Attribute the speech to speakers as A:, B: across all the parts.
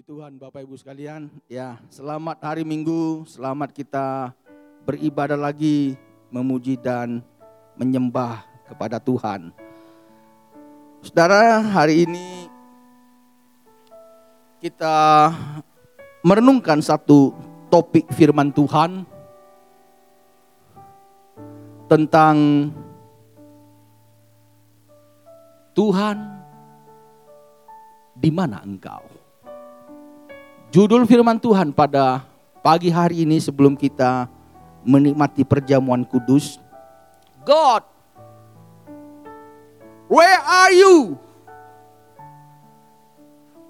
A: Puji Tuhan Bapak Ibu sekalian. Ya, selamat hari Minggu, selamat kita beribadah lagi, memuji dan menyembah kepada Tuhan. Saudara, hari ini kita merenungkan satu topik firman Tuhan tentang Tuhan di mana engkau? Judul firman Tuhan pada pagi hari ini sebelum kita menikmati perjamuan kudus. God, where are you?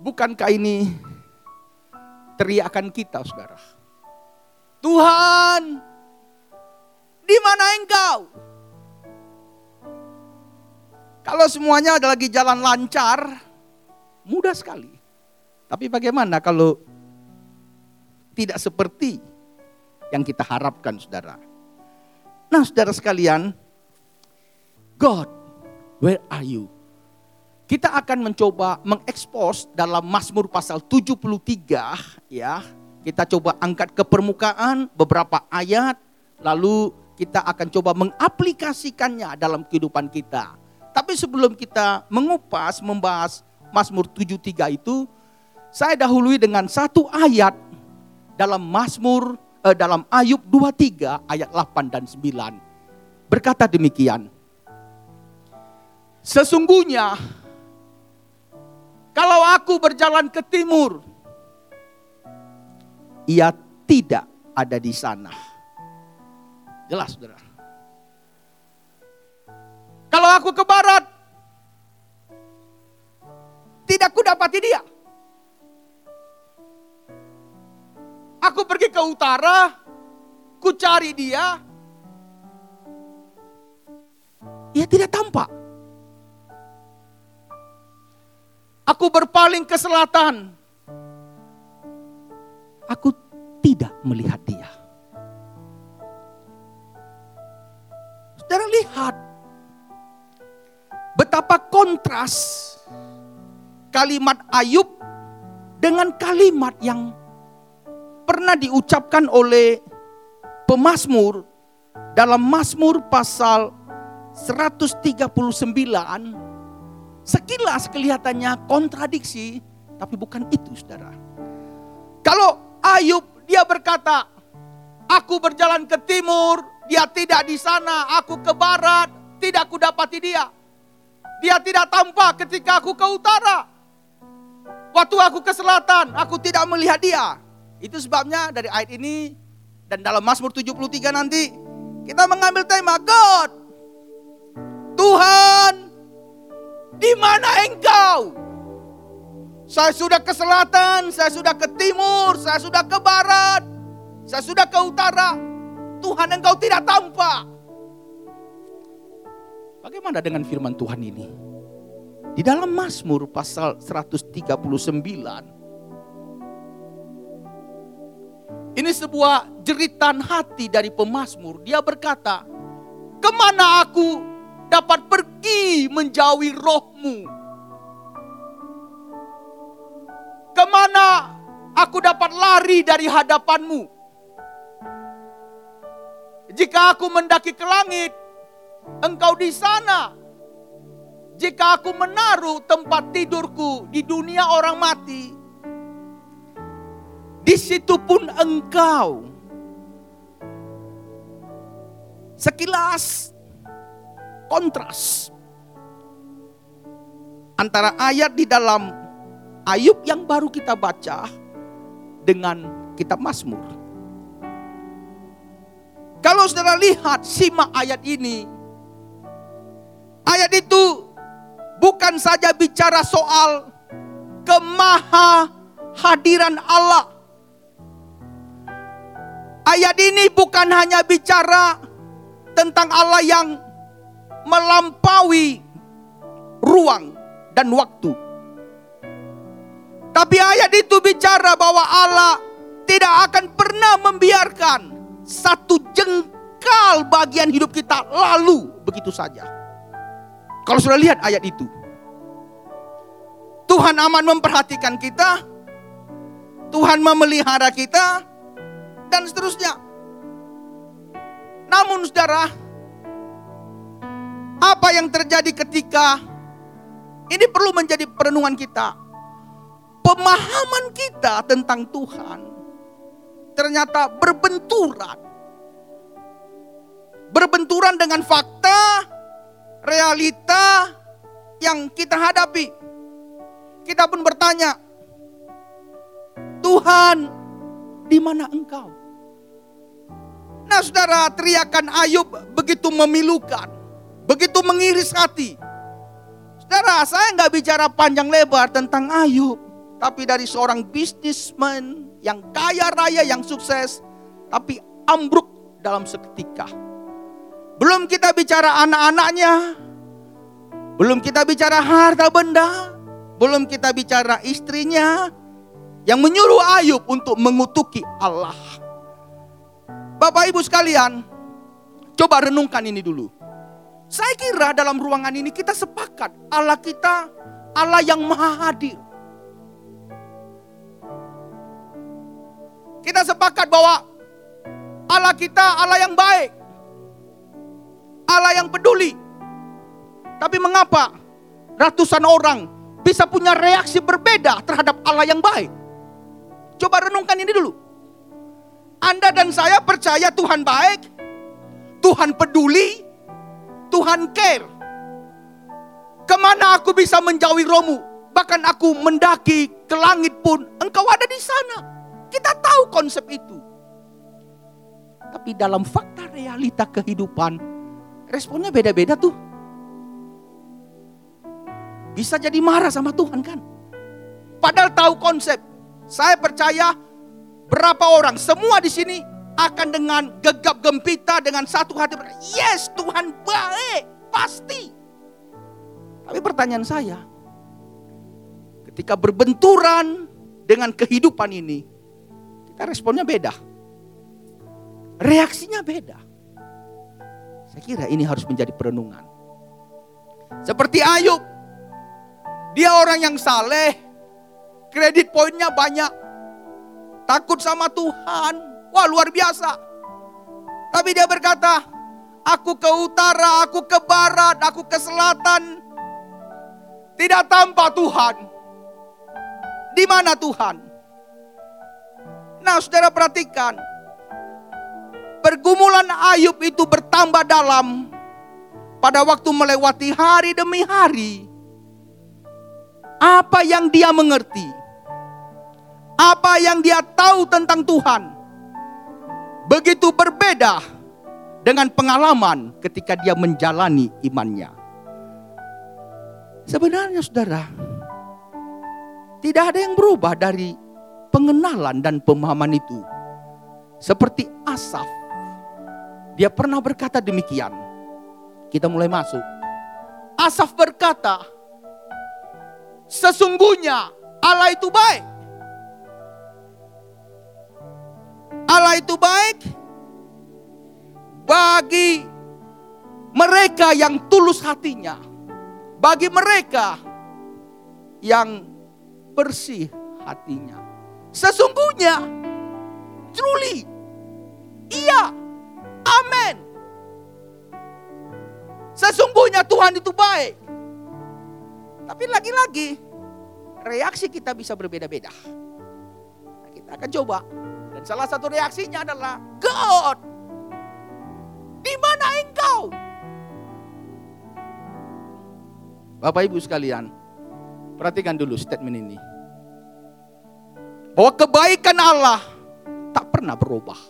A: Bukankah ini teriakan kita saudara? Tuhan, di mana engkau? Kalau semuanya ada lagi jalan lancar, mudah sekali. Tapi bagaimana kalau tidak seperti yang kita harapkan saudara. Nah saudara sekalian, God, where are you? Kita akan mencoba mengekspos dalam Mazmur pasal 73 ya. Kita coba angkat ke permukaan beberapa ayat lalu kita akan coba mengaplikasikannya dalam kehidupan kita. Tapi sebelum kita mengupas membahas Mazmur 73 itu, saya dahului dengan satu ayat dalam Mazmur eh, dalam Ayub 23 ayat 8 dan 9. Berkata demikian. Sesungguhnya kalau aku berjalan ke timur ia tidak ada di sana. Jelas Saudara. Kalau aku ke barat tidak ku dapati dia. Aku pergi ke utara, ku cari dia. Ia tidak tampak. Aku berpaling ke selatan. Aku tidak melihat dia. Saudara lihat betapa kontras kalimat Ayub dengan kalimat yang pernah diucapkan oleh pemazmur dalam Mazmur pasal 139 sekilas kelihatannya kontradiksi tapi bukan itu Saudara. Kalau Ayub dia berkata, aku berjalan ke timur, dia tidak di sana, aku ke barat, tidak aku dapati dia. Dia tidak tampak ketika aku ke utara. Waktu aku ke selatan, aku tidak melihat dia. Itu sebabnya dari ayat ini dan dalam Mazmur 73 nanti kita mengambil tema God. Tuhan, di mana engkau? Saya sudah ke selatan, saya sudah ke timur, saya sudah ke barat, saya sudah ke utara. Tuhan engkau tidak tampak. Bagaimana dengan firman Tuhan ini? Di dalam Mazmur pasal 139 Ini sebuah jeritan hati dari pemazmur. Dia berkata, ke mana aku dapat pergi menjauhi rohmu? Ke mana aku dapat lari dari hadapanmu? Jika aku mendaki ke langit, engkau di sana. Jika aku menaruh tempat tidurku di dunia orang mati, di situ pun engkau. Sekilas kontras antara ayat di dalam Ayub yang baru kita baca dengan kitab Mazmur. Kalau saudara lihat simak ayat ini, ayat itu bukan saja bicara soal kemaha hadiran Allah Ayat ini bukan hanya bicara tentang Allah yang melampaui ruang dan waktu. Tapi ayat itu bicara bahwa Allah tidak akan pernah membiarkan satu jengkal bagian hidup kita lalu begitu saja. Kalau sudah lihat ayat itu. Tuhan aman memperhatikan kita. Tuhan memelihara kita, dan seterusnya. Namun saudara, apa yang terjadi ketika ini perlu menjadi perenungan kita. Pemahaman kita tentang Tuhan ternyata berbenturan. Berbenturan dengan fakta, realita yang kita hadapi. Kita pun bertanya, Tuhan, di mana engkau? Nah saudara, teriakan Ayub begitu memilukan, begitu mengiris hati. Saudara, saya nggak bicara panjang lebar tentang Ayub, tapi dari seorang bisnismen yang kaya raya, yang sukses, tapi ambruk dalam seketika. Belum kita bicara anak-anaknya, belum kita bicara harta benda, belum kita bicara istrinya yang menyuruh Ayub untuk mengutuki Allah. Bapak Ibu sekalian, coba renungkan ini dulu. Saya kira dalam ruangan ini kita sepakat Allah kita Allah yang maha hadir. Kita sepakat bahwa Allah kita Allah yang baik. Allah yang peduli. Tapi mengapa ratusan orang bisa punya reaksi berbeda terhadap Allah yang baik? Coba renungkan ini dulu. Anda dan saya percaya Tuhan baik, Tuhan peduli, Tuhan care. Ke mana aku bisa menjauhi romu? Bahkan aku mendaki ke langit pun, engkau ada di sana. Kita tahu konsep itu. Tapi dalam fakta realita kehidupan, responnya beda-beda tuh. Bisa jadi marah sama Tuhan kan? Padahal tahu konsep. Saya percaya Berapa orang? Semua di sini akan dengan gegap gempita dengan satu hati. Yes, Tuhan baik, pasti. Tapi pertanyaan saya, ketika berbenturan dengan kehidupan ini, kita responnya beda. Reaksinya beda. Saya kira ini harus menjadi perenungan. Seperti Ayub, dia orang yang saleh, kredit poinnya banyak, takut sama Tuhan. Wah luar biasa. Tapi dia berkata, aku ke utara, aku ke barat, aku ke selatan. Tidak tanpa Tuhan. Di mana Tuhan? Nah saudara perhatikan. Pergumulan Ayub itu bertambah dalam pada waktu melewati hari demi hari. Apa yang dia mengerti? Apa yang dia tahu tentang Tuhan begitu berbeda dengan pengalaman ketika dia menjalani imannya. Sebenarnya saudara, tidak ada yang berubah dari pengenalan dan pemahaman itu. Seperti Asaf, dia pernah berkata demikian. Kita mulai masuk. Asaf berkata, sesungguhnya Allah itu baik Allah itu baik bagi mereka yang tulus hatinya, bagi mereka yang bersih hatinya. Sesungguhnya, truly, iya, amin. Sesungguhnya Tuhan itu baik. Tapi lagi-lagi, reaksi kita bisa berbeda-beda. Kita akan coba dan salah satu reaksinya adalah, God, di mana engkau? Bapak Ibu sekalian, perhatikan dulu statement ini. Bahwa kebaikan Allah tak pernah berubah.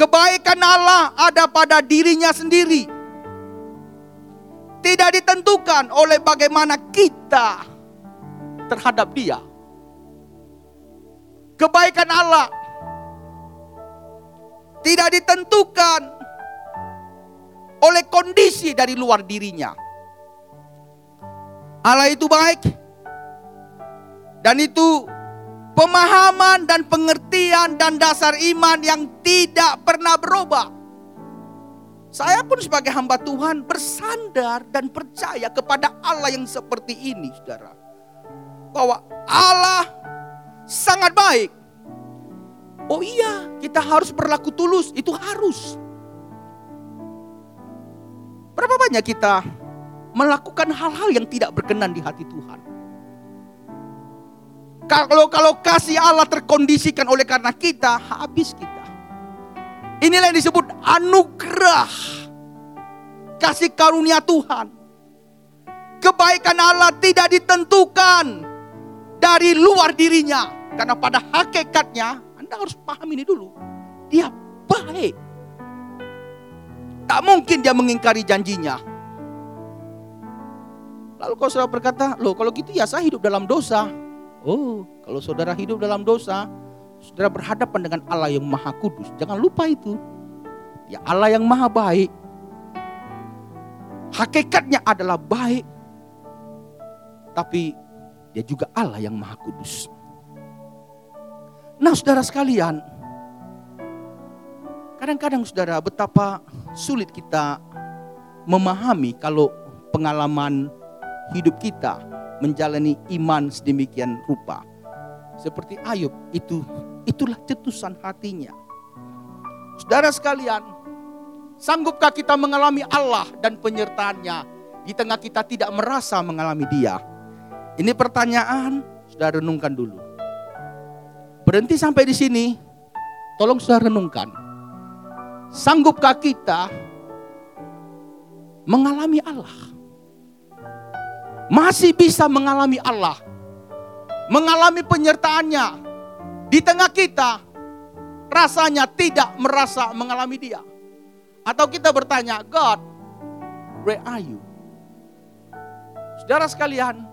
A: Kebaikan Allah ada pada dirinya sendiri. Tidak ditentukan oleh bagaimana kita terhadap dia. Kebaikan Allah tidak ditentukan oleh kondisi dari luar dirinya. Allah itu baik dan itu pemahaman dan pengertian dan dasar iman yang tidak pernah berubah. Saya pun sebagai hamba Tuhan bersandar dan percaya kepada Allah yang seperti ini, saudara. Bahwa Allah sangat baik. Oh iya, kita harus berlaku tulus, itu harus. Berapa banyak kita melakukan hal-hal yang tidak berkenan di hati Tuhan? Kalau kalau kasih Allah terkondisikan oleh karena kita, habis kita. Inilah yang disebut anugerah. Kasih karunia Tuhan. Kebaikan Allah tidak ditentukan dari luar dirinya. Karena pada hakikatnya, Anda harus paham ini dulu. Dia baik. Tak mungkin dia mengingkari janjinya. Lalu kau saudara berkata, loh kalau gitu ya saya hidup dalam dosa. Oh, kalau saudara hidup dalam dosa, saudara berhadapan dengan Allah yang maha kudus. Jangan lupa itu. Ya Allah yang maha baik. Hakikatnya adalah baik. Tapi dia juga Allah yang maha kudus. Nah saudara sekalian, kadang-kadang saudara betapa sulit kita memahami kalau pengalaman hidup kita menjalani iman sedemikian rupa. Seperti Ayub itu itulah cetusan hatinya. Saudara sekalian, sanggupkah kita mengalami Allah dan penyertaannya di tengah kita tidak merasa mengalami dia? Ini pertanyaan, sudah renungkan dulu. Berhenti sampai di sini, tolong sudah renungkan. Sanggupkah kita mengalami Allah? masih bisa mengalami Allah, mengalami penyertaannya di tengah kita, rasanya tidak merasa mengalami Dia, atau kita bertanya, God, where are you? Saudara sekalian,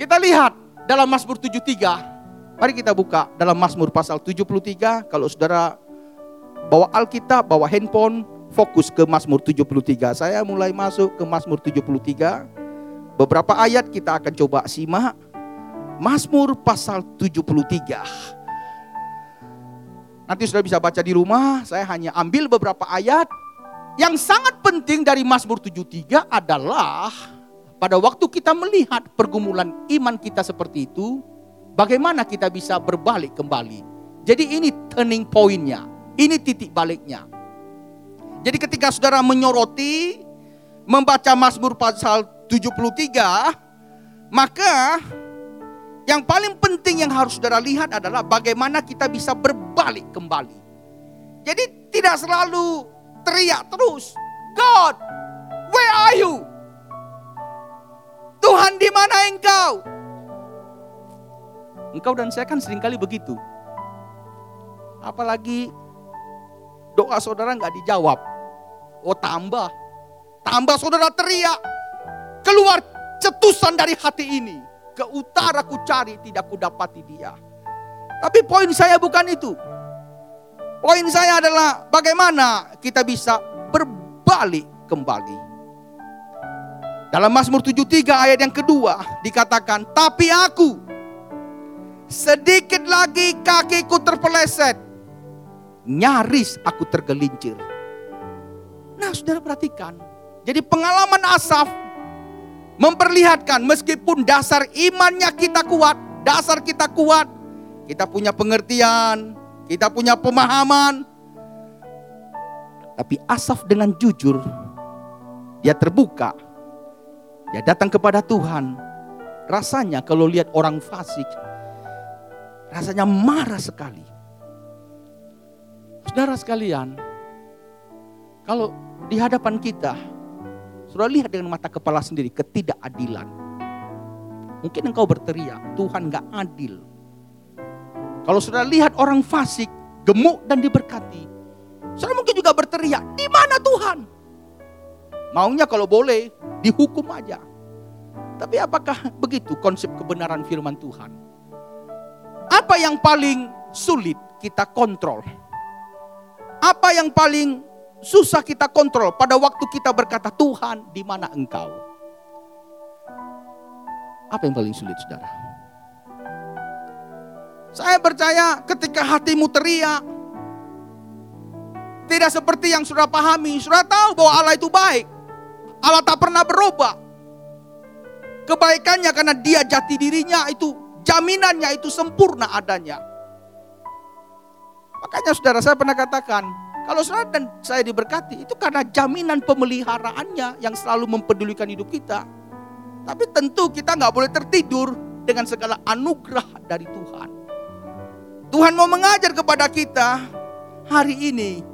A: kita lihat dalam Mazmur 73, mari kita buka dalam Mazmur pasal 73, kalau saudara bawa Alkitab, bawa handphone, fokus ke Mazmur 73. Saya mulai masuk ke Mazmur 73. Beberapa ayat kita akan coba simak. Mazmur pasal 73. Nanti sudah bisa baca di rumah, saya hanya ambil beberapa ayat. Yang sangat penting dari Mazmur 73 adalah pada waktu kita melihat pergumulan iman kita seperti itu, bagaimana kita bisa berbalik kembali. Jadi ini turning pointnya, ini titik baliknya. Jadi ketika saudara menyoroti, membaca Mazmur pasal 73, maka yang paling penting yang harus saudara lihat adalah bagaimana kita bisa berbalik kembali. Jadi tidak selalu teriak terus, God, where are you? Tuhan di mana engkau? Engkau dan saya kan sering kali begitu. Apalagi doa saudara nggak dijawab. Oh tambah, tambah saudara teriak, Keluar cetusan dari hati ini. Ke utara ku cari tidak ku dapati dia. Tapi poin saya bukan itu. Poin saya adalah bagaimana kita bisa berbalik kembali. Dalam Mazmur 73 ayat yang kedua dikatakan, tapi aku sedikit lagi kakiku terpeleset, nyaris aku tergelincir. Nah saudara perhatikan, jadi pengalaman Asaf memperlihatkan meskipun dasar imannya kita kuat, dasar kita kuat, kita punya pengertian, kita punya pemahaman. Tapi Asaf dengan jujur, dia terbuka. Dia datang kepada Tuhan. Rasanya kalau lihat orang fasik, rasanya marah sekali. Saudara sekalian, kalau di hadapan kita Sudah lihat dengan mata kepala sendiri ketidakadilan. Mungkin engkau berteriak, Tuhan gak adil. Kalau sudah lihat orang fasik, gemuk dan diberkati. Saudara mungkin juga berteriak, di mana Tuhan? Maunya kalau boleh, dihukum aja. Tapi apakah begitu konsep kebenaran firman Tuhan? Apa yang paling sulit kita kontrol? Apa yang paling susah kita kontrol pada waktu kita berkata, Tuhan di mana engkau? Apa yang paling sulit saudara? Saya percaya ketika hatimu teriak, tidak seperti yang sudah pahami, sudah tahu bahwa Allah itu baik. Allah tak pernah berubah. Kebaikannya karena dia jati dirinya itu jaminannya itu sempurna adanya. Makanya saudara saya pernah katakan, kalau saudara dan saya diberkati itu karena jaminan pemeliharaannya yang selalu mempedulikan hidup kita. Tapi tentu kita nggak boleh tertidur dengan segala anugerah dari Tuhan. Tuhan mau mengajar kepada kita hari ini.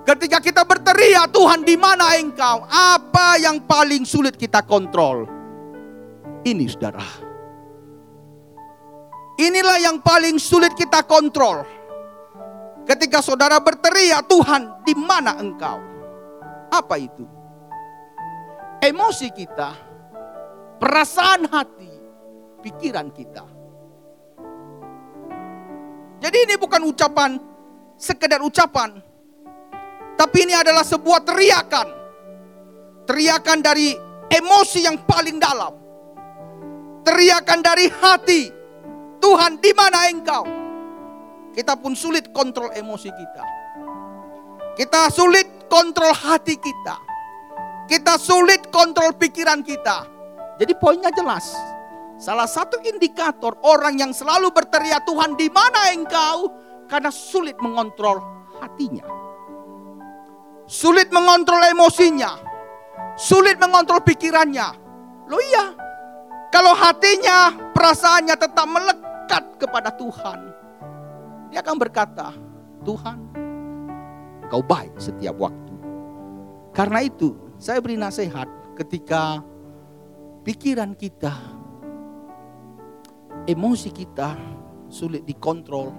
A: Ketika kita berteriak, Tuhan di mana engkau? Apa yang paling sulit kita kontrol? Ini saudara. Inilah yang paling sulit kita kontrol. Ketika saudara berteriak, Tuhan di mana engkau? Apa itu? Emosi kita, perasaan hati, pikiran kita. Jadi ini bukan ucapan, sekedar ucapan. Tapi ini adalah sebuah teriakan. Teriakan dari emosi yang paling dalam. Teriakan dari hati. Tuhan di mana engkau? Kita pun sulit kontrol emosi kita. Kita sulit kontrol hati kita. Kita sulit kontrol pikiran kita. Jadi poinnya jelas. Salah satu indikator orang yang selalu berteriak Tuhan di mana engkau? Karena sulit mengontrol hatinya. Sulit mengontrol emosinya. Sulit mengontrol pikirannya. Loh iya, kalau hatinya, perasaannya tetap melekat kepada Tuhan. Dia akan berkata, Tuhan, kau baik setiap waktu. Karena itu, saya beri nasihat ketika pikiran kita emosi kita sulit dikontrol,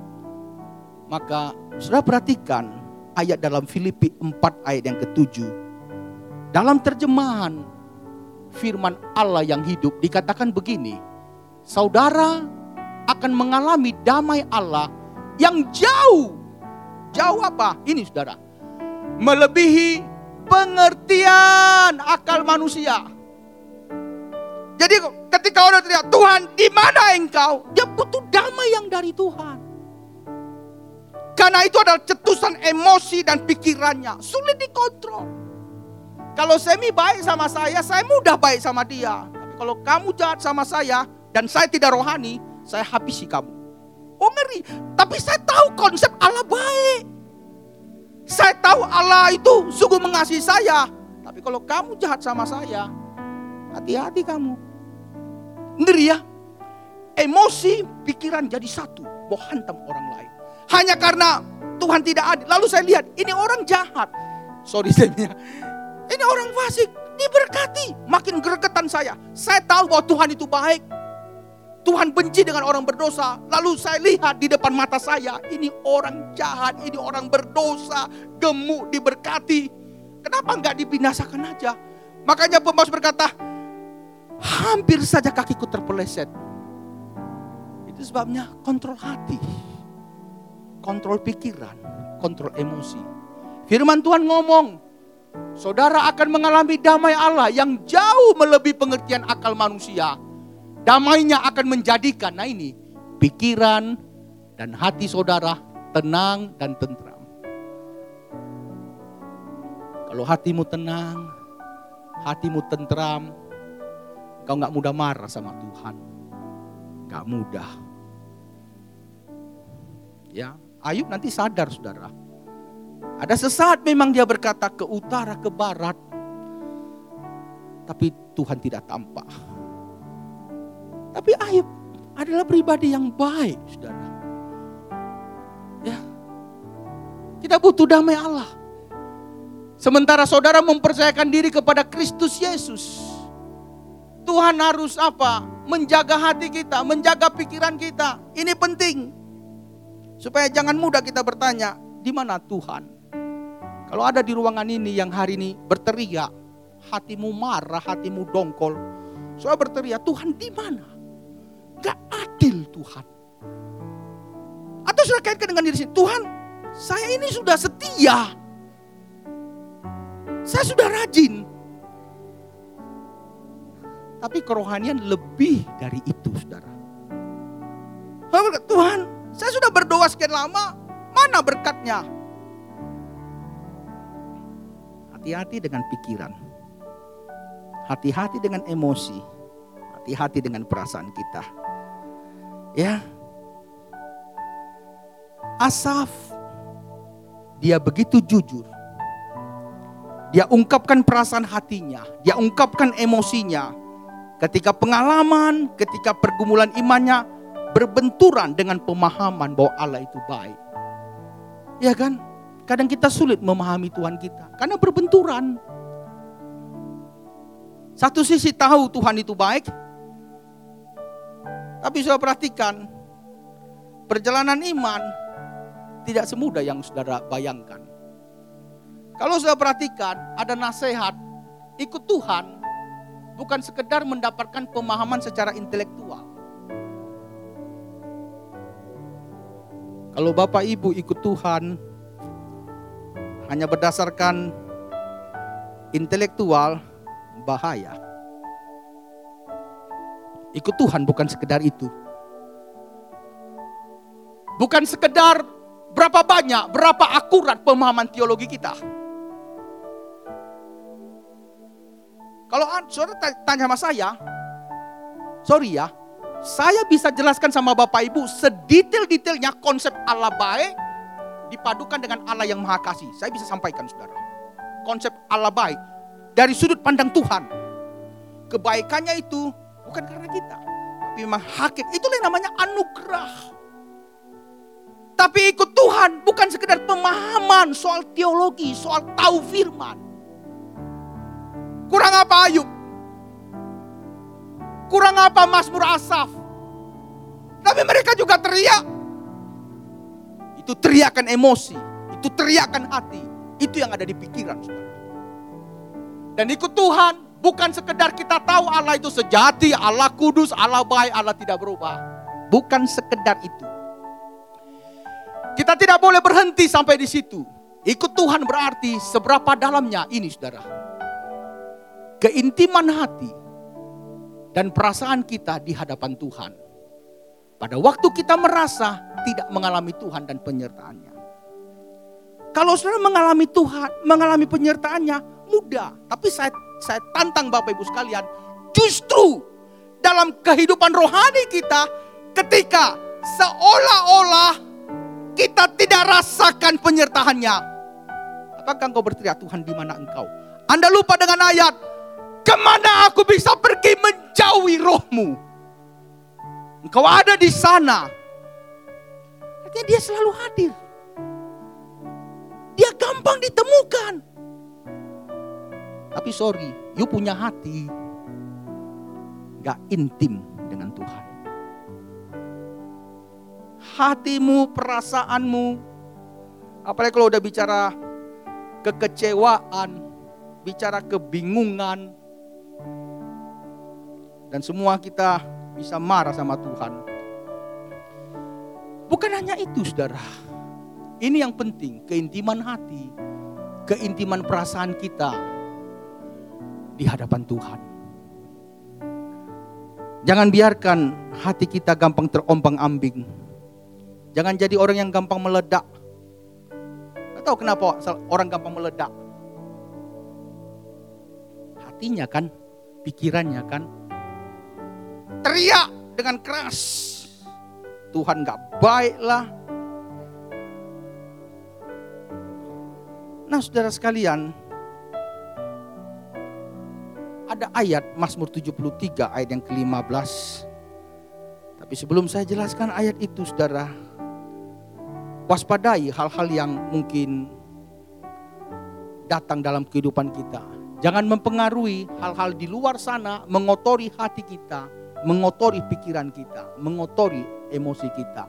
A: maka sudah perhatikan ayat dalam Filipi 4 ayat yang ketujuh. Dalam terjemahan firman Allah yang hidup dikatakan begini, saudara akan mengalami damai Allah yang jauh. Jauh apa? Ini saudara. Melebihi pengertian akal manusia. Jadi ketika orang teriak, Tuhan di mana engkau? Dia butuh damai yang dari Tuhan. Karena itu adalah cetusan emosi dan pikirannya. Sulit dikontrol. Kalau Semi baik sama saya, saya mudah baik sama dia. Tapi kalau kamu jahat sama saya dan saya tidak rohani, saya habisi kamu. Oh ngeri. Tapi saya tahu konsep Allah baik. Saya tahu Allah itu sungguh mengasihi saya. Tapi kalau kamu jahat sama saya, hati-hati kamu. Ngeri ya. Emosi, pikiran jadi satu. Mau hantam orang lain. Hanya karena Tuhan tidak adil. Lalu saya lihat, ini orang jahat. Sorry saya Ini orang fasik. Diberkati. Makin gregetan saya. Saya tahu bahwa Tuhan itu baik. Tuhan benci dengan orang berdosa. Lalu saya lihat di depan mata saya, ini orang jahat, ini orang berdosa, gemuk, diberkati. Kenapa nggak dibinasakan aja? Makanya pembahas berkata, hampir saja kakiku terpeleset. Itu sebabnya kontrol hati, kontrol pikiran, kontrol emosi. Firman Tuhan ngomong, saudara akan mengalami damai Allah yang jauh melebihi pengertian akal manusia. Damainya akan menjadikan, nah ini, pikiran dan hati saudara tenang dan tentram. Kalau hatimu tenang, hatimu tentram, Kau nggak mudah marah sama Tuhan. Gak mudah. Ya, Ayub nanti sadar saudara. Ada sesaat memang dia berkata ke utara, ke barat. Tapi Tuhan tidak tampak. Tapi Ayub adalah pribadi yang baik, saudara. Ya, kita butuh damai Allah. Sementara saudara mempercayakan diri kepada Kristus Yesus. Tuhan harus apa? Menjaga hati kita, menjaga pikiran kita. Ini penting. Supaya jangan mudah kita bertanya, di mana Tuhan? Kalau ada di ruangan ini yang hari ini berteriak, hatimu marah, hatimu dongkol. Soal berteriak, Tuhan di mana? Gak adil Tuhan. Atau sudah kaitkan dengan diri sendiri, Tuhan saya ini sudah setia. Saya sudah rajin. Tapi kerohanian lebih dari itu, saudara. Tuhan, saya sudah berdoa sekian lama, mana berkatnya? Hati-hati dengan pikiran. Hati-hati dengan emosi. Hati-hati dengan perasaan kita. Ya. Asaf dia begitu jujur. Dia ungkapkan perasaan hatinya, dia ungkapkan emosinya. Ketika pengalaman, ketika pergumulan imannya berbenturan dengan pemahaman bahwa Allah itu baik. Ya kan? Kadang kita sulit memahami Tuhan kita karena berbenturan. Satu sisi tahu Tuhan itu baik, tapi sudah perhatikan, perjalanan iman tidak semudah yang saudara bayangkan. Kalau sudah perhatikan, ada nasihat, ikut Tuhan, bukan sekedar mendapatkan pemahaman secara intelektual. Kalau Bapak Ibu ikut Tuhan, hanya berdasarkan intelektual, bahaya. Ikut Tuhan bukan sekedar itu. Bukan sekedar berapa banyak, berapa akurat pemahaman teologi kita. Kalau saudara tanya sama saya, sorry ya, saya bisa jelaskan sama Bapak Ibu sedetail-detailnya konsep Allah baik dipadukan dengan Allah yang maha kasih. Saya bisa sampaikan saudara. Konsep Allah baik dari sudut pandang Tuhan. Kebaikannya itu bukan karena kita. Tapi memang hakik. Itulah yang namanya anugerah. Tapi ikut Tuhan bukan sekedar pemahaman soal teologi, soal tahu firman. Kurang apa Ayub? Kurang apa Mazmur Asaf? Tapi mereka juga teriak itu teriakan emosi, itu teriakan hati, itu yang ada di pikiran. Dan ikut Tuhan bukan sekedar kita tahu Allah itu sejati, Allah kudus, Allah baik, Allah tidak berubah. Bukan sekedar itu. Kita tidak boleh berhenti sampai di situ. Ikut Tuhan berarti seberapa dalamnya ini saudara. Keintiman hati dan perasaan kita di hadapan Tuhan. Pada waktu kita merasa tidak mengalami Tuhan dan penyertaannya. Kalau saudara mengalami Tuhan, mengalami penyertaannya, mudah. Tapi saya, saya tantang Bapak Ibu sekalian, justru dalam kehidupan rohani kita, ketika seolah-olah kita tidak rasakan penyertaannya. Apakah engkau berteriak, Tuhan di mana engkau? Anda lupa dengan ayat, ke mana aku bisa pergi menjauhi rohmu? Engkau ada di sana. Artinya dia selalu hadir. Dia gampang ditemukan. Tapi sorry, you punya hati. Gak intim dengan Tuhan. Hatimu, perasaanmu. Apalagi kalau udah bicara kekecewaan, bicara kebingungan. Dan semua kita bisa marah sama Tuhan. Bukan hanya itu saudara. Ini yang penting, keintiman hati, keintiman perasaan kita di hadapan Tuhan. Jangan biarkan hati kita gampang terombang ambing. Jangan jadi orang yang gampang meledak. Gak tahu kenapa orang gampang meledak. Hatinya kan, pikirannya kan, teriak dengan keras. Tuhan gak baik lah. Nah saudara sekalian, ada ayat Mazmur 73 ayat yang ke-15. Tapi sebelum saya jelaskan ayat itu saudara, waspadai hal-hal yang mungkin datang dalam kehidupan kita. Jangan mempengaruhi hal-hal di luar sana mengotori hati kita mengotori pikiran kita, mengotori emosi kita.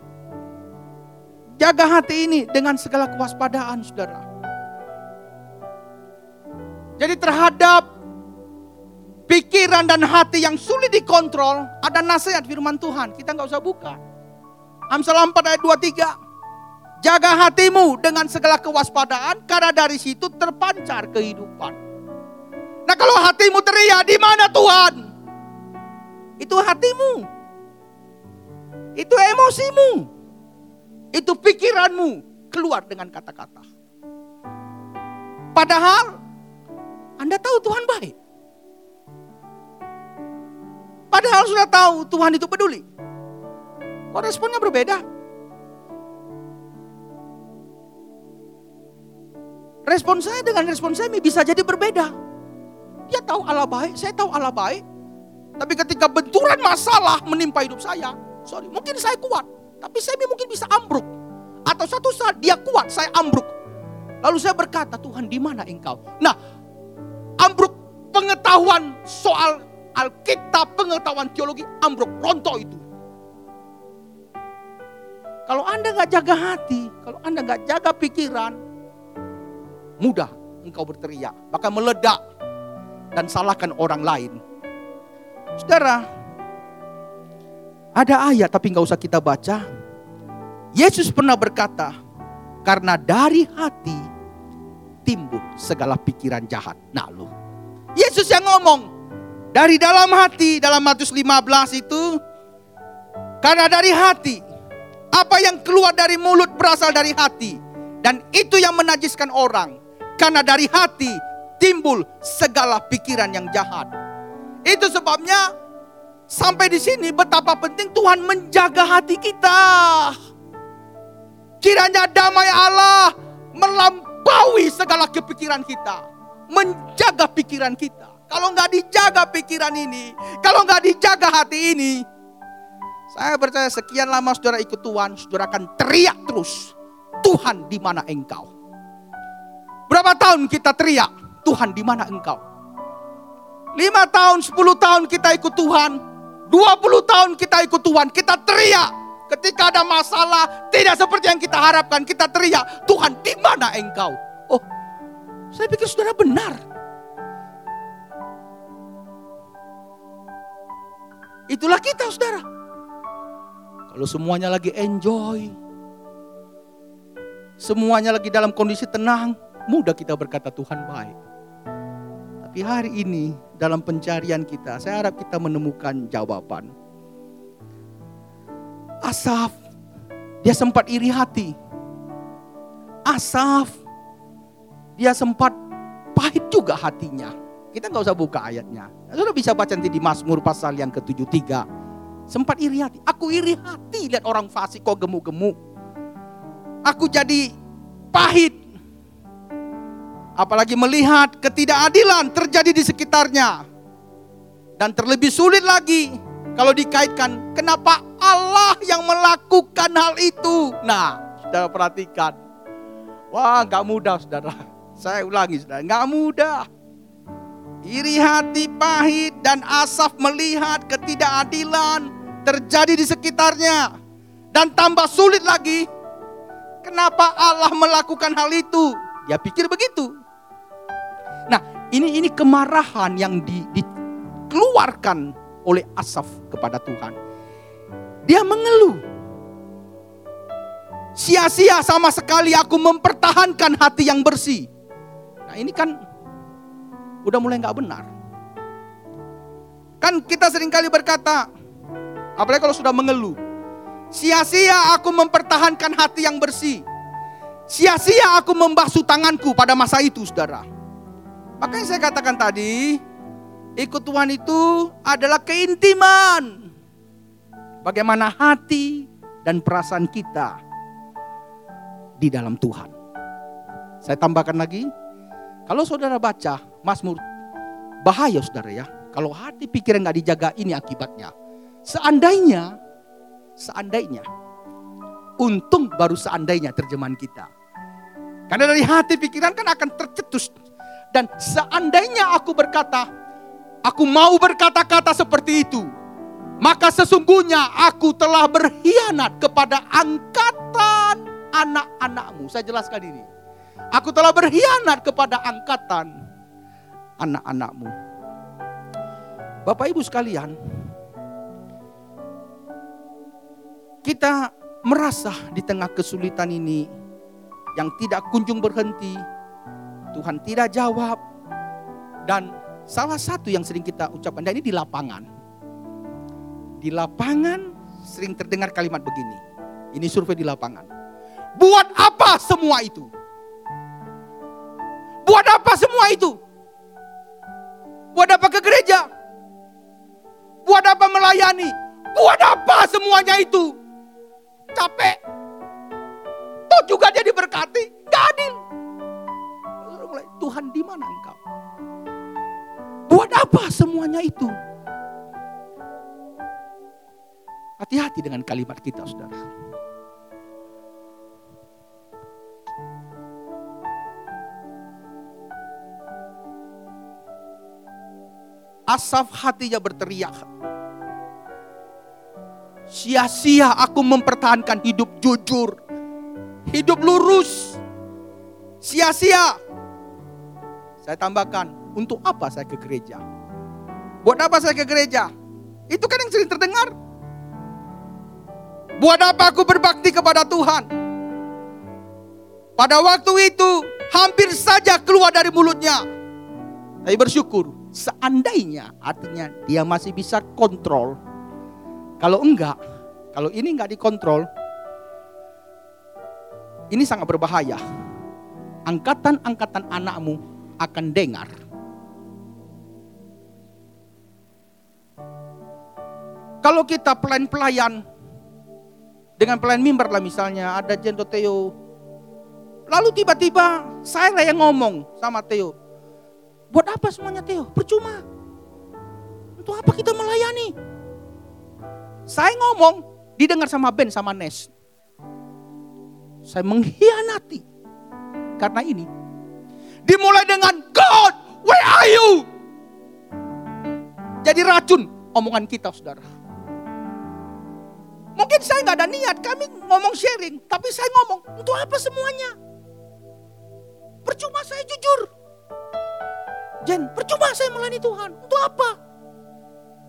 A: Jaga hati ini dengan segala kewaspadaan, saudara. Jadi terhadap pikiran dan hati yang sulit dikontrol, ada nasihat firman Tuhan. Kita nggak usah buka. Amsal 4 ayat 23. Jaga hatimu dengan segala kewaspadaan, karena dari situ terpancar kehidupan. Nah kalau hatimu teriak, di mana Tuhan? Itu hatimu. Itu emosimu. Itu pikiranmu keluar dengan kata-kata. Padahal Anda tahu Tuhan baik. Padahal sudah tahu Tuhan itu peduli. Kok responnya berbeda? Respon saya dengan respon saya bisa jadi berbeda. Dia tahu Allah baik, saya tahu Allah baik. Tapi ketika benturan masalah menimpa hidup saya, sorry, mungkin saya kuat, tapi saya mungkin bisa ambruk. Atau satu saat dia kuat, saya ambruk. Lalu saya berkata, Tuhan di mana engkau? Nah, ambruk pengetahuan soal Alkitab, pengetahuan teologi, ambruk, rontok itu. Kalau Anda nggak jaga hati, kalau Anda nggak jaga pikiran, mudah engkau berteriak, bahkan meledak dan salahkan orang lain. Saudara, ada ayat tapi nggak usah kita baca. Yesus pernah berkata, karena dari hati timbul segala pikiran jahat. Nah lu, Yesus yang ngomong, dari dalam hati, dalam Matius 15 itu, karena dari hati, apa yang keluar dari mulut berasal dari hati. Dan itu yang menajiskan orang. Karena dari hati timbul segala pikiran yang jahat. Itu sebabnya sampai di sini betapa penting Tuhan menjaga hati kita. Kiranya damai Allah melampaui segala kepikiran kita. Menjaga pikiran kita. Kalau nggak dijaga pikiran ini, kalau nggak dijaga hati ini, saya percaya sekian lama saudara ikut Tuhan, saudara akan teriak terus. Tuhan di mana engkau? Berapa tahun kita teriak, Tuhan di mana engkau? Lima tahun, sepuluh tahun kita ikut Tuhan. Dua puluh tahun kita ikut Tuhan. Kita teriak. Ketika ada masalah, tidak seperti yang kita harapkan. Kita teriak, Tuhan di mana engkau? Oh, saya pikir saudara benar. Itulah kita saudara. Kalau semuanya lagi enjoy. Semuanya lagi dalam kondisi tenang. Mudah kita berkata Tuhan baik. Tapi hari ini dalam pencarian kita. Saya harap kita menemukan jawaban. Asaf. Dia sempat iri hati. Asaf. Dia sempat pahit juga hatinya. Kita nggak usah buka ayatnya. Sudah bisa baca nanti di Mazmur pasal yang ke-73. Sempat iri hati. Aku iri hati lihat orang fasik kok gemuk-gemuk. Aku jadi pahit. Apalagi melihat ketidakadilan terjadi di sekitarnya. Dan terlebih sulit lagi kalau dikaitkan kenapa Allah yang melakukan hal itu. Nah, saudara perhatikan. Wah, nggak mudah saudara. Saya ulangi saudara, nggak mudah. Iri hati pahit dan Asaf melihat ketidakadilan terjadi di sekitarnya. Dan tambah sulit lagi, kenapa Allah melakukan hal itu? Dia pikir begitu. Nah, ini ini kemarahan yang di, dikeluarkan oleh Asaf kepada Tuhan. Dia mengeluh. Sia-sia sama sekali aku mempertahankan hati yang bersih. Nah, ini kan udah mulai nggak benar. Kan kita sering kali berkata, apalagi kalau sudah mengeluh, sia-sia aku mempertahankan hati yang bersih. Sia-sia aku membasuh tanganku pada masa itu, saudara. Makanya saya katakan tadi, ikut Tuhan itu adalah keintiman. Bagaimana hati dan perasaan kita di dalam Tuhan. Saya tambahkan lagi, kalau saudara baca Mazmur, bahaya saudara ya. Kalau hati pikiran nggak dijaga ini akibatnya. Seandainya, seandainya, untung baru seandainya terjemahan kita. Karena dari hati pikiran kan akan tercetus. Dan seandainya aku berkata, aku mau berkata-kata seperti itu. Maka sesungguhnya aku telah berkhianat kepada angkatan anak-anakmu. Saya jelaskan ini. Aku telah berkhianat kepada angkatan anak-anakmu. Bapak Ibu sekalian, kita merasa di tengah kesulitan ini yang tidak kunjung berhenti, Tuhan tidak jawab, dan salah satu yang sering kita ucapkan, dan ini di lapangan. Di lapangan sering terdengar kalimat begini, ini survei di lapangan. Buat apa semua itu? Buat apa semua itu? Buat apa ke gereja? Buat apa melayani? Buat apa semuanya itu? Capek. Toh juga dia diberkati. Gak adil. Tuhan di mana engkau? Buat apa semuanya itu? Hati-hati dengan kalimat kita, saudara. Asaf hatinya berteriak. Sia-sia aku mempertahankan hidup jujur. Hidup lurus. Sia-sia. Saya tambahkan, untuk apa saya ke gereja? Buat apa saya ke gereja? Itu kan yang sering terdengar. Buat apa aku berbakti kepada Tuhan? Pada waktu itu hampir saja keluar dari mulutnya. Saya bersyukur Seandainya artinya dia masih bisa kontrol. Kalau enggak, kalau ini enggak dikontrol, ini sangat berbahaya. Angkatan-angkatan anakmu akan dengar. Kalau kita pelayan-pelayan dengan pelayan mimbar lah misalnya ada Jento Theo. Lalu tiba-tiba saya lah yang ngomong sama Theo. Buat apa semuanya Theo? Percuma. Untuk apa kita melayani? Saya ngomong, didengar sama Ben sama Nes. Saya mengkhianati. Karena ini. Dimulai dengan God, where are you? Jadi racun omongan kita saudara. Mungkin saya nggak ada niat, kami ngomong sharing. Tapi saya ngomong, untuk apa semuanya? Percuma saya jujur. Jen, percuma saya melayani Tuhan. Untuk apa?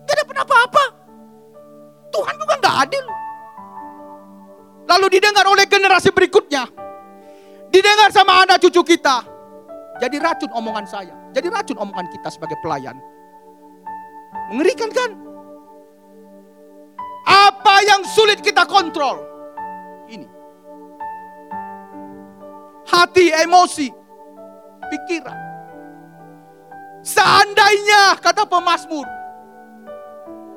A: Gak dapat apa-apa. Tuhan juga gak adil. Lalu didengar oleh generasi berikutnya. Didengar sama anak cucu kita. Jadi racun omongan saya. Jadi racun omongan kita sebagai pelayan. Mengerikan kan? Apa yang sulit kita kontrol? Ini. Hati, emosi, pikiran. Seandainya kata pemazmur,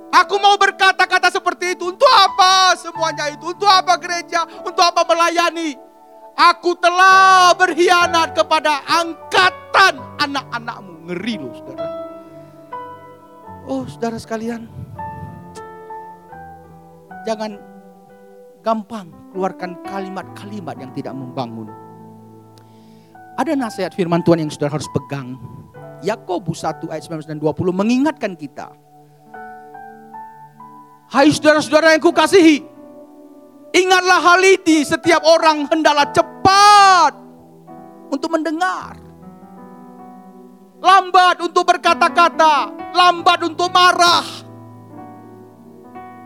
A: Aku mau berkata-kata seperti itu. Untuk apa semuanya itu? Untuk apa gereja? Untuk apa melayani? Aku telah berkhianat kepada angkatan anak-anakmu. Ngeri loh saudara. Oh saudara sekalian. Jangan gampang keluarkan kalimat-kalimat yang tidak membangun. Ada nasihat firman Tuhan yang saudara harus pegang. Yakobus 1 ayat 19 dan 20 mengingatkan kita. Hai saudara-saudara yang kukasihi, ingatlah hal ini setiap orang hendaklah cepat untuk mendengar. Lambat untuk berkata-kata, lambat untuk marah.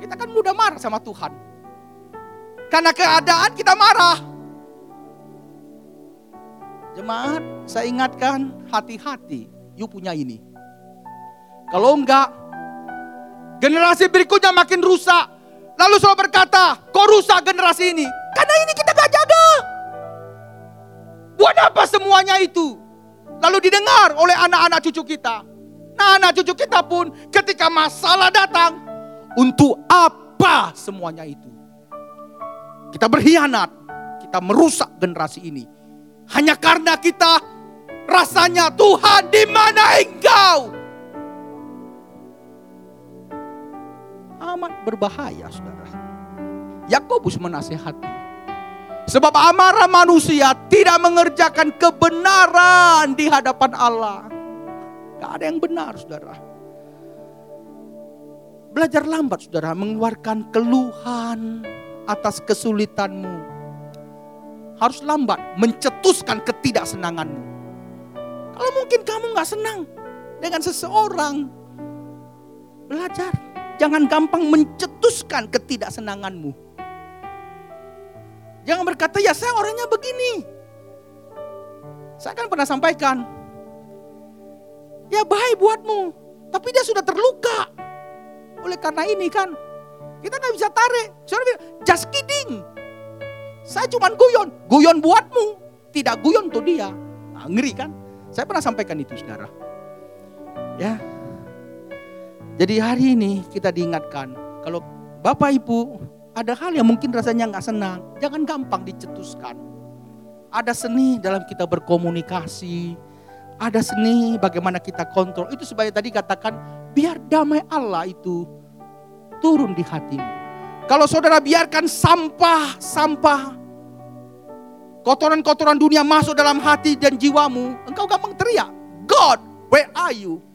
A: Kita kan mudah marah sama Tuhan. Karena keadaan kita marah. Jemaat, saya ingatkan hati-hati you punya ini. Kalau enggak, generasi berikutnya makin rusak. Lalu selalu berkata, kok rusak generasi ini? Karena ini kita gak jaga. Buat apa semuanya itu? Lalu didengar oleh anak-anak cucu kita. Nah anak cucu kita pun ketika masalah datang, untuk apa semuanya itu? Kita berkhianat, kita merusak generasi ini. Hanya karena kita Rasanya Tuhan di mana engkau? Amat berbahaya saudara. Yakobus menasehati. Sebab amarah manusia tidak mengerjakan kebenaran di hadapan Allah. Gak ada yang benar saudara. Belajar lambat saudara mengeluarkan keluhan atas kesulitanmu. Harus lambat mencetuskan ketidaksenanganmu. Kalau mungkin kamu nggak senang dengan seseorang, belajar. Jangan gampang mencetuskan ketidaksenanganmu. Jangan berkata, ya saya orangnya begini. Saya kan pernah sampaikan, ya baik buatmu, tapi dia sudah terluka. Oleh karena ini kan, kita nggak bisa tarik. Saudara bilang, just kidding. Saya cuma guyon, guyon buatmu, tidak guyon untuk dia. Nah, ngeri kan? Saya pernah sampaikan itu saudara. Ya. Jadi hari ini kita diingatkan, kalau Bapak Ibu ada hal yang mungkin rasanya nggak senang, jangan gampang dicetuskan. Ada seni dalam kita berkomunikasi, ada seni bagaimana kita kontrol. Itu sebagai tadi katakan, biar damai Allah itu turun di hatimu. Kalau saudara biarkan sampah, sampah, kotoran-kotoran dunia masuk dalam hati dan jiwamu, engkau gampang teriak, God, where are you?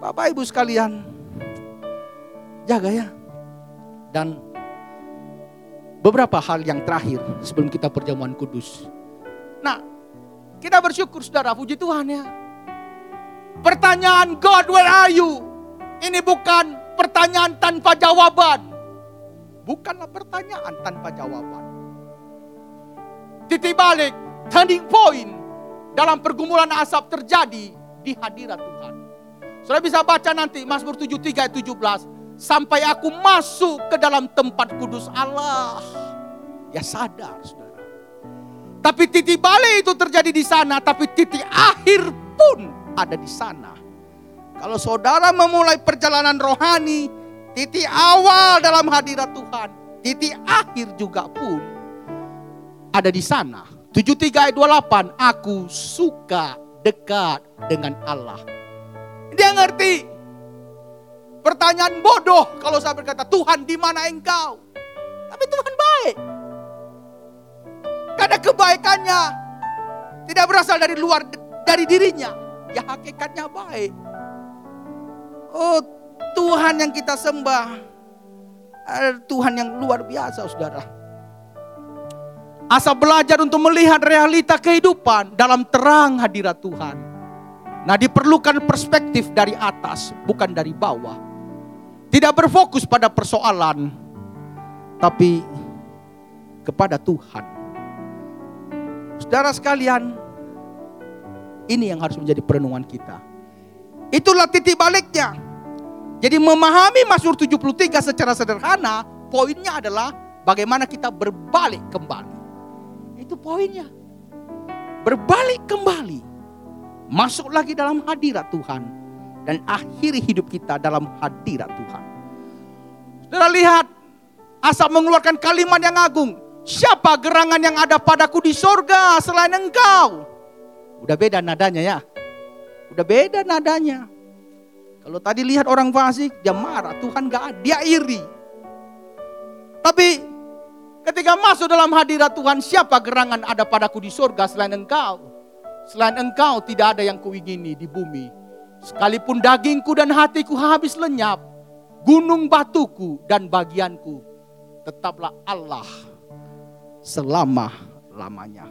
A: Bapak Ibu sekalian, jaga ya. Dan beberapa hal yang terakhir sebelum kita perjamuan kudus. Nah, kita bersyukur saudara, puji Tuhan ya. Pertanyaan God, where are you? Ini bukan pertanyaan tanpa jawaban. Bukanlah pertanyaan tanpa jawaban. Titik balik, turning point dalam pergumulan asap terjadi di hadirat Tuhan. Saudara bisa baca nanti Mazmur 73 ayat 17. Sampai aku masuk ke dalam tempat kudus Allah. Ya sadar saudara. Tapi titik balik itu terjadi di sana. Tapi titik akhir pun ada di sana. Kalau saudara memulai perjalanan rohani, titik awal dalam hadirat Tuhan, titik akhir juga pun ada di sana. 73 ayat 28, aku suka dekat dengan Allah. Dia ngerti. Pertanyaan bodoh kalau saya berkata, Tuhan di mana engkau? Tapi Tuhan baik. Karena kebaikannya tidak berasal dari luar dari dirinya. Ya hakikatnya baik. Oh Tuhan yang kita sembah. Tuhan yang luar biasa saudara. Asal belajar untuk melihat realita kehidupan dalam terang hadirat Tuhan. Nah diperlukan perspektif dari atas bukan dari bawah. Tidak berfokus pada persoalan. Tapi kepada Tuhan. Saudara sekalian, ini yang harus menjadi perenungan kita. Itulah titik baliknya. Jadi memahami Mazmur 73 secara sederhana, poinnya adalah bagaimana kita berbalik kembali. Itu poinnya. Berbalik kembali. Masuk lagi dalam hadirat Tuhan. Dan akhiri hidup kita dalam hadirat Tuhan. Saudara lihat, asal mengeluarkan kalimat yang agung. Siapa gerangan yang ada padaku di sorga selain engkau? Udah beda nadanya ya. Udah beda nadanya. Kalau tadi lihat orang fasik, dia marah. Tuhan gak ada, dia iri. Tapi ketika masuk dalam hadirat Tuhan, siapa gerangan ada padaku di surga selain engkau? Selain engkau tidak ada yang kuingini di bumi. Sekalipun dagingku dan hatiku habis lenyap, gunung batuku dan bagianku, tetaplah Allah selama-lamanya.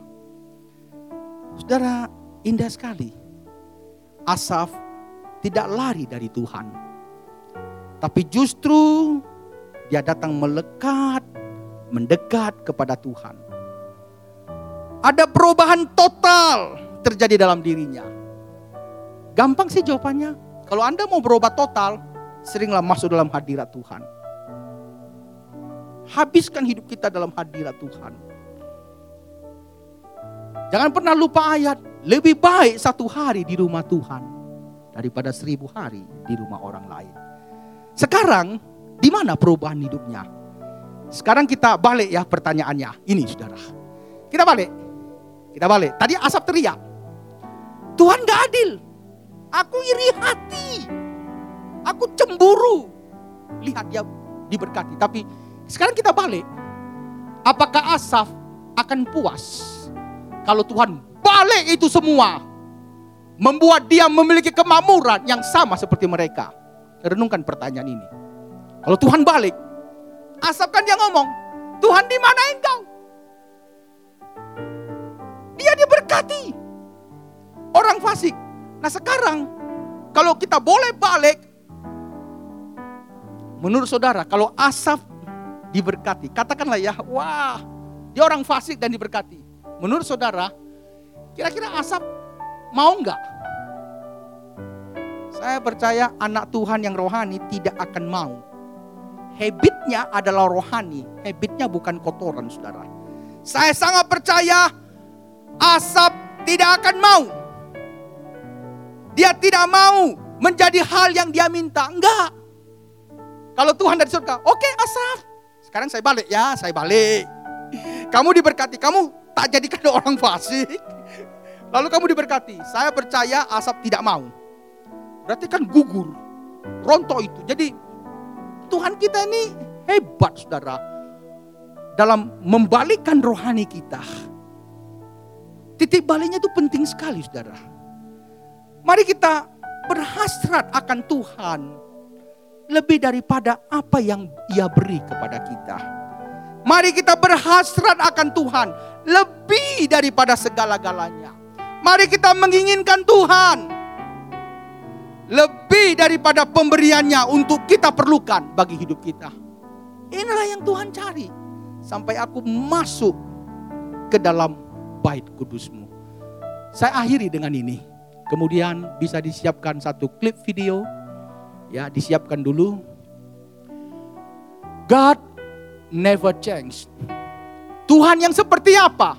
A: Saudara, indah sekali. Asaf tidak lari dari Tuhan. Tapi justru dia datang melekat, mendekat kepada Tuhan. Ada perubahan total terjadi dalam dirinya. Gampang sih jawabannya. Kalau Anda mau berubah total, seringlah masuk dalam hadirat Tuhan. Habiskan hidup kita dalam hadirat Tuhan. Jangan pernah lupa ayat, lebih baik satu hari di rumah Tuhan daripada seribu hari di rumah orang lain. Sekarang, di mana perubahan hidupnya? Sekarang kita balik ya pertanyaannya. Ini saudara. Kita balik. Kita balik. Tadi asap teriak. Tuhan gak adil. Aku iri hati. Aku cemburu. Lihat dia diberkati. Tapi sekarang kita balik. Apakah Asaf akan puas kalau Tuhan balik itu semua. Membuat dia memiliki kemakmuran yang sama seperti mereka. Renungkan pertanyaan ini. Kalau Tuhan balik, asapkan dia ngomong, Tuhan di mana engkau? Dia diberkati. Orang fasik. Nah sekarang, kalau kita boleh balik, menurut saudara, kalau Asaf diberkati, katakanlah ya, wah, dia orang fasik dan diberkati. Menurut saudara, kira-kira Asap mau enggak? Saya percaya anak Tuhan yang rohani tidak akan mau. Habitnya adalah rohani, habitnya bukan kotoran saudara. Saya sangat percaya Asap tidak akan mau. Dia tidak mau menjadi hal yang dia minta. Enggak. Kalau Tuhan dari surga, oke okay, Asaf. Sekarang saya balik ya, saya balik. Kamu diberkati, kamu tak jadikan orang fasik. Lalu kamu diberkati. Saya percaya Asaf tidak mau. Berarti kan gugur. Rontok itu. Jadi Tuhan kita ini hebat saudara. Dalam membalikkan rohani kita. Titik baliknya itu penting sekali saudara. Mari kita berhasrat akan Tuhan. Lebih daripada apa yang ia beri kepada kita. Mari kita berhasrat akan Tuhan. Lebih daripada segala-galanya. Mari kita menginginkan Tuhan. Lebih daripada pemberiannya untuk kita perlukan bagi hidup kita. Inilah yang Tuhan cari. Sampai aku masuk ke dalam bait kudusmu. Saya akhiri dengan ini. Kemudian bisa disiapkan satu klip video. Ya, disiapkan dulu. God never change. Tuhan yang seperti apa?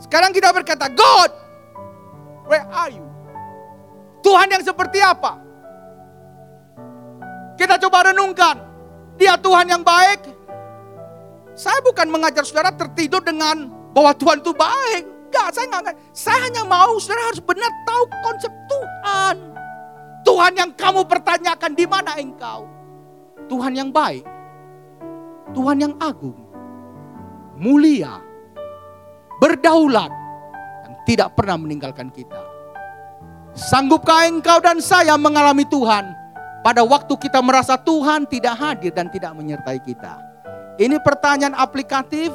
A: Sekarang kita berkata, God, where are you? Tuhan yang seperti apa? Kita coba renungkan. Dia Tuhan yang baik. Saya bukan mengajar saudara tertidur dengan bahwa Tuhan itu baik. Enggak, saya enggak. Saya hanya mau saudara harus benar tahu konsep Tuhan. Tuhan yang kamu pertanyakan di mana engkau? Tuhan yang baik. Tuhan yang agung. Mulia. Berdaulat. Dan tidak pernah meninggalkan kita. Sanggupkah engkau dan saya mengalami Tuhan pada waktu kita merasa Tuhan tidak hadir dan tidak menyertai kita? Ini pertanyaan aplikatif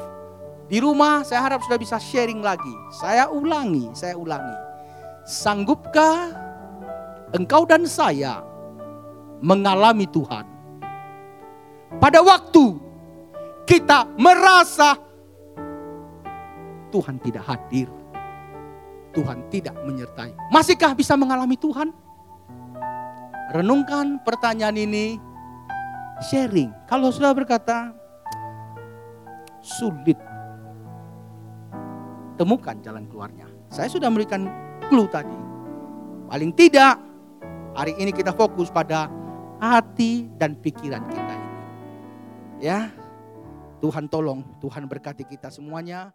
A: di rumah saya harap sudah bisa sharing lagi. Saya ulangi, saya ulangi. Sanggupkah engkau dan saya mengalami Tuhan? Pada waktu kita merasa Tuhan tidak hadir. Tuhan tidak menyertai. Masihkah bisa mengalami Tuhan? Renungkan pertanyaan ini, sharing. Kalau sudah berkata, sulit temukan jalan keluarnya. Saya sudah memberikan clue tadi. Paling tidak hari ini kita fokus pada hati dan pikiran kita ini. Ya. Tuhan tolong, Tuhan berkati kita semuanya.